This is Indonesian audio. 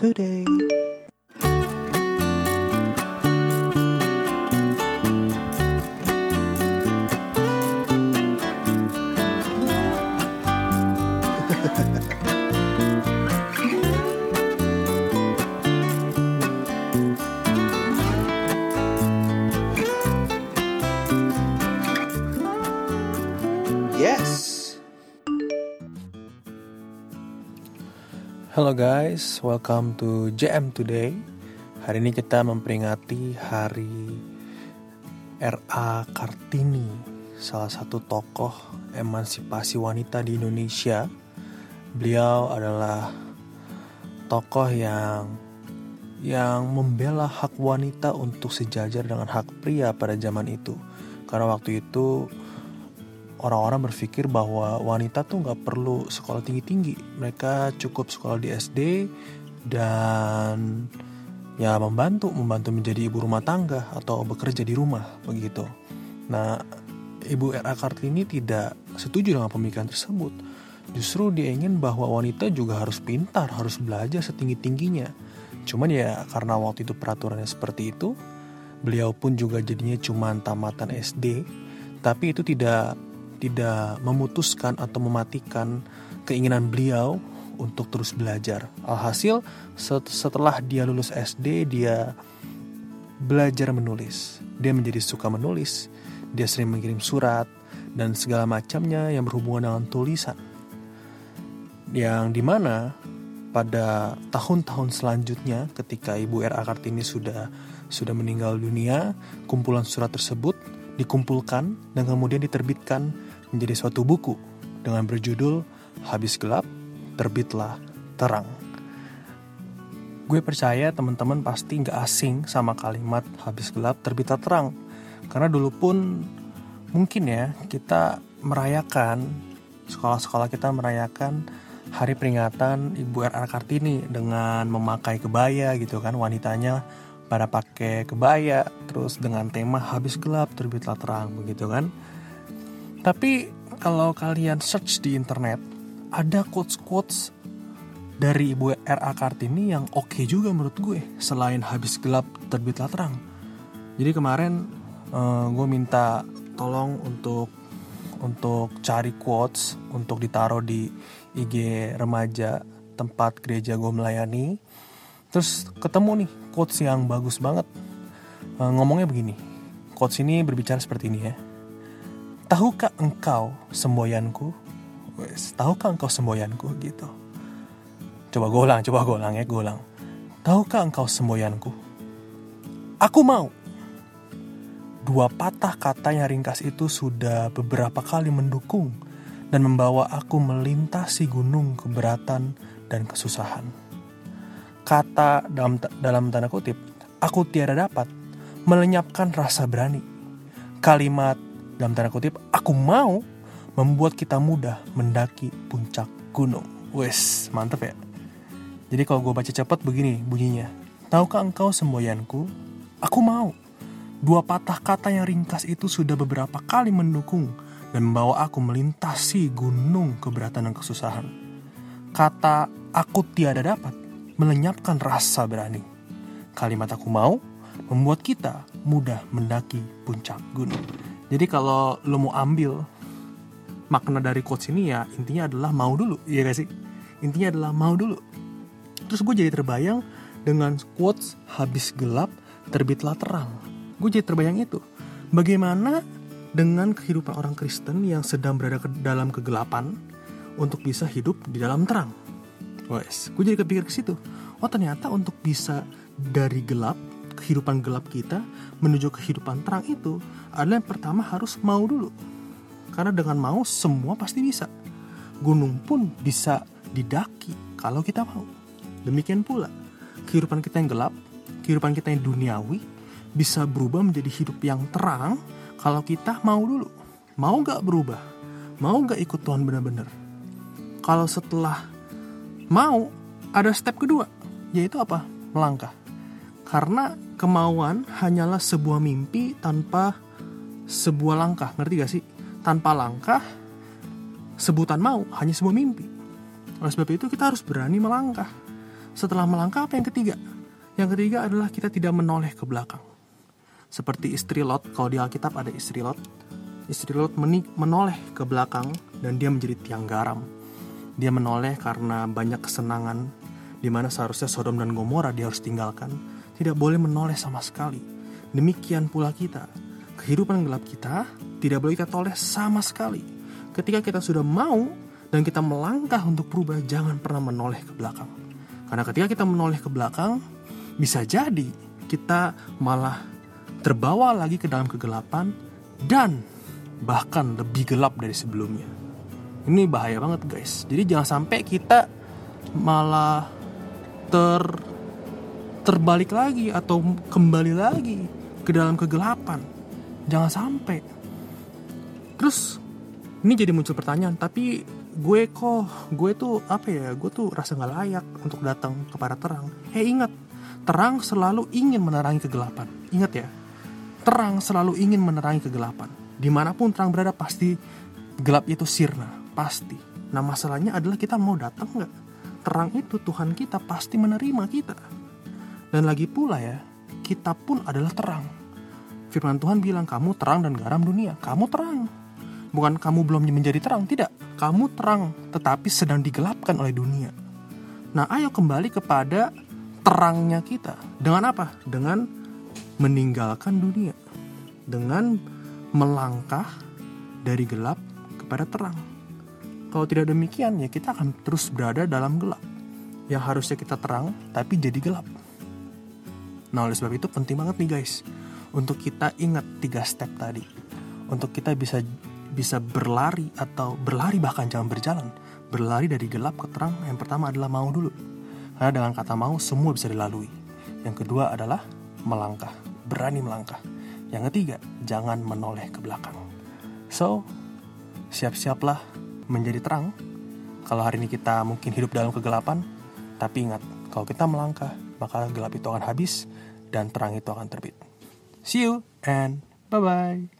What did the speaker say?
Today. Yes. Halo guys, welcome to JM Today. Hari ini kita memperingati hari R.A. Kartini, salah satu tokoh emansipasi wanita di Indonesia. Beliau adalah tokoh yang yang membela hak wanita untuk sejajar dengan hak pria pada zaman itu. Karena waktu itu orang-orang berpikir bahwa wanita tuh nggak perlu sekolah tinggi-tinggi. Mereka cukup sekolah di SD dan ya membantu membantu menjadi ibu rumah tangga atau bekerja di rumah begitu. Nah, Ibu R.A. Kartini tidak setuju dengan pemikiran tersebut. Justru dia ingin bahwa wanita juga harus pintar, harus belajar setinggi-tingginya. Cuman ya karena waktu itu peraturannya seperti itu, beliau pun juga jadinya cuma tamatan SD, tapi itu tidak tidak memutuskan atau mematikan keinginan beliau untuk terus belajar. Alhasil setelah dia lulus SD dia belajar menulis. Dia menjadi suka menulis. Dia sering mengirim surat dan segala macamnya yang berhubungan dengan tulisan. Yang di mana pada tahun-tahun selanjutnya ketika Ibu R.A. Kartini sudah sudah meninggal dunia, kumpulan surat tersebut dikumpulkan dan kemudian diterbitkan menjadi suatu buku dengan berjudul Habis Gelap, Terbitlah Terang. Gue percaya teman-teman pasti nggak asing sama kalimat habis gelap terbitlah terang. Karena dulu pun mungkin ya kita merayakan, sekolah-sekolah kita merayakan hari peringatan Ibu R.A. Kartini dengan memakai kebaya gitu kan wanitanya pada pakai kebaya terus dengan tema habis gelap terbitlah terang begitu kan tapi kalau kalian search di internet ada quotes quotes dari Ibu R.A. Kartini yang oke okay juga menurut gue selain habis gelap terbitlah terang jadi kemarin uh, gue minta tolong untuk untuk cari quotes untuk ditaruh di IG remaja tempat gereja gue melayani. Terus ketemu nih quotes yang bagus banget. E, ngomongnya begini quotes ini berbicara seperti ini ya tahukah engkau semboyanku? Wes tahukah engkau semboyanku? Gitu. Coba gue ulang coba gue ulang ya gue ulang tahukah engkau semboyanku? Aku mau. Dua patah kata yang ringkas itu sudah beberapa kali mendukung dan membawa aku melintasi gunung keberatan dan kesusahan. Kata dalam dalam tanda kutip, aku tiada dapat melenyapkan rasa berani. Kalimat dalam tanda kutip, aku mau membuat kita mudah mendaki puncak gunung. Wes, mantep ya. Jadi kalau gue baca cepat begini bunyinya. Tahukah engkau semboyanku? Aku mau. Dua patah kata yang ringkas itu sudah beberapa kali mendukung dan membawa aku melintasi gunung keberatan dan kesusahan. Kata aku tiada dapat melenyapkan rasa berani. Kalimat aku mau membuat kita mudah mendaki puncak gunung. Jadi kalau lo mau ambil makna dari quotes ini ya intinya adalah mau dulu, gak sih? Intinya adalah mau dulu. Terus gue jadi terbayang dengan quotes habis gelap terbitlah terang. Gue jadi terbayang itu. Bagaimana dengan kehidupan orang Kristen yang sedang berada ke dalam kegelapan untuk bisa hidup di dalam terang. Wes, gue jadi kepikir ke situ. Oh ternyata untuk bisa dari gelap, kehidupan gelap kita menuju kehidupan terang itu adalah yang pertama harus mau dulu. Karena dengan mau semua pasti bisa. Gunung pun bisa didaki kalau kita mau. Demikian pula kehidupan kita yang gelap, kehidupan kita yang duniawi bisa berubah menjadi hidup yang terang kalau kita mau dulu mau gak berubah mau gak ikut Tuhan benar-benar kalau setelah mau ada step kedua yaitu apa melangkah karena kemauan hanyalah sebuah mimpi tanpa sebuah langkah ngerti gak sih tanpa langkah sebutan mau hanya sebuah mimpi oleh sebab itu kita harus berani melangkah setelah melangkah apa yang ketiga? Yang ketiga adalah kita tidak menoleh ke belakang. Seperti istri Lot, kalau di Alkitab ada istri Lot. Istri Lot menoleh ke belakang dan dia menjadi tiang garam. Dia menoleh karena banyak kesenangan di mana seharusnya Sodom dan Gomora dia harus tinggalkan. Tidak boleh menoleh sama sekali. Demikian pula kita. Kehidupan gelap kita tidak boleh kita toleh sama sekali. Ketika kita sudah mau dan kita melangkah untuk berubah, jangan pernah menoleh ke belakang. Karena ketika kita menoleh ke belakang, bisa jadi kita malah terbawa lagi ke dalam kegelapan dan bahkan lebih gelap dari sebelumnya. Ini bahaya banget guys. Jadi jangan sampai kita malah ter terbalik lagi atau kembali lagi ke dalam kegelapan. Jangan sampai. Terus ini jadi muncul pertanyaan, tapi gue kok gue tuh apa ya gue tuh rasa nggak layak untuk datang kepada terang. Hei ingat terang selalu ingin menerangi kegelapan. Ingat ya terang selalu ingin menerangi kegelapan. Di mana pun terang berada pasti gelap itu sirna pasti. Nah masalahnya adalah kita mau datang nggak? Terang itu Tuhan kita pasti menerima kita dan lagi pula ya kita pun adalah terang firman Tuhan bilang kamu terang dan garam dunia kamu terang bukan kamu belum menjadi terang tidak kamu terang tetapi sedang digelapkan oleh dunia. Nah, ayo kembali kepada terangnya kita. Dengan apa? Dengan meninggalkan dunia. Dengan melangkah dari gelap kepada terang. Kalau tidak demikian, ya kita akan terus berada dalam gelap. Yang harusnya kita terang, tapi jadi gelap. Nah, oleh sebab itu penting banget nih guys. Untuk kita ingat tiga step tadi. Untuk kita bisa bisa berlari atau berlari bahkan jangan berjalan. Berlari dari gelap ke terang yang pertama adalah mau dulu. Karena dengan kata mau semua bisa dilalui. Yang kedua adalah melangkah berani melangkah. Yang ketiga jangan menoleh ke belakang. So siap-siaplah menjadi terang. Kalau hari ini kita mungkin hidup dalam kegelapan tapi ingat kalau kita melangkah maka gelap itu akan habis dan terang itu akan terbit. See you and bye bye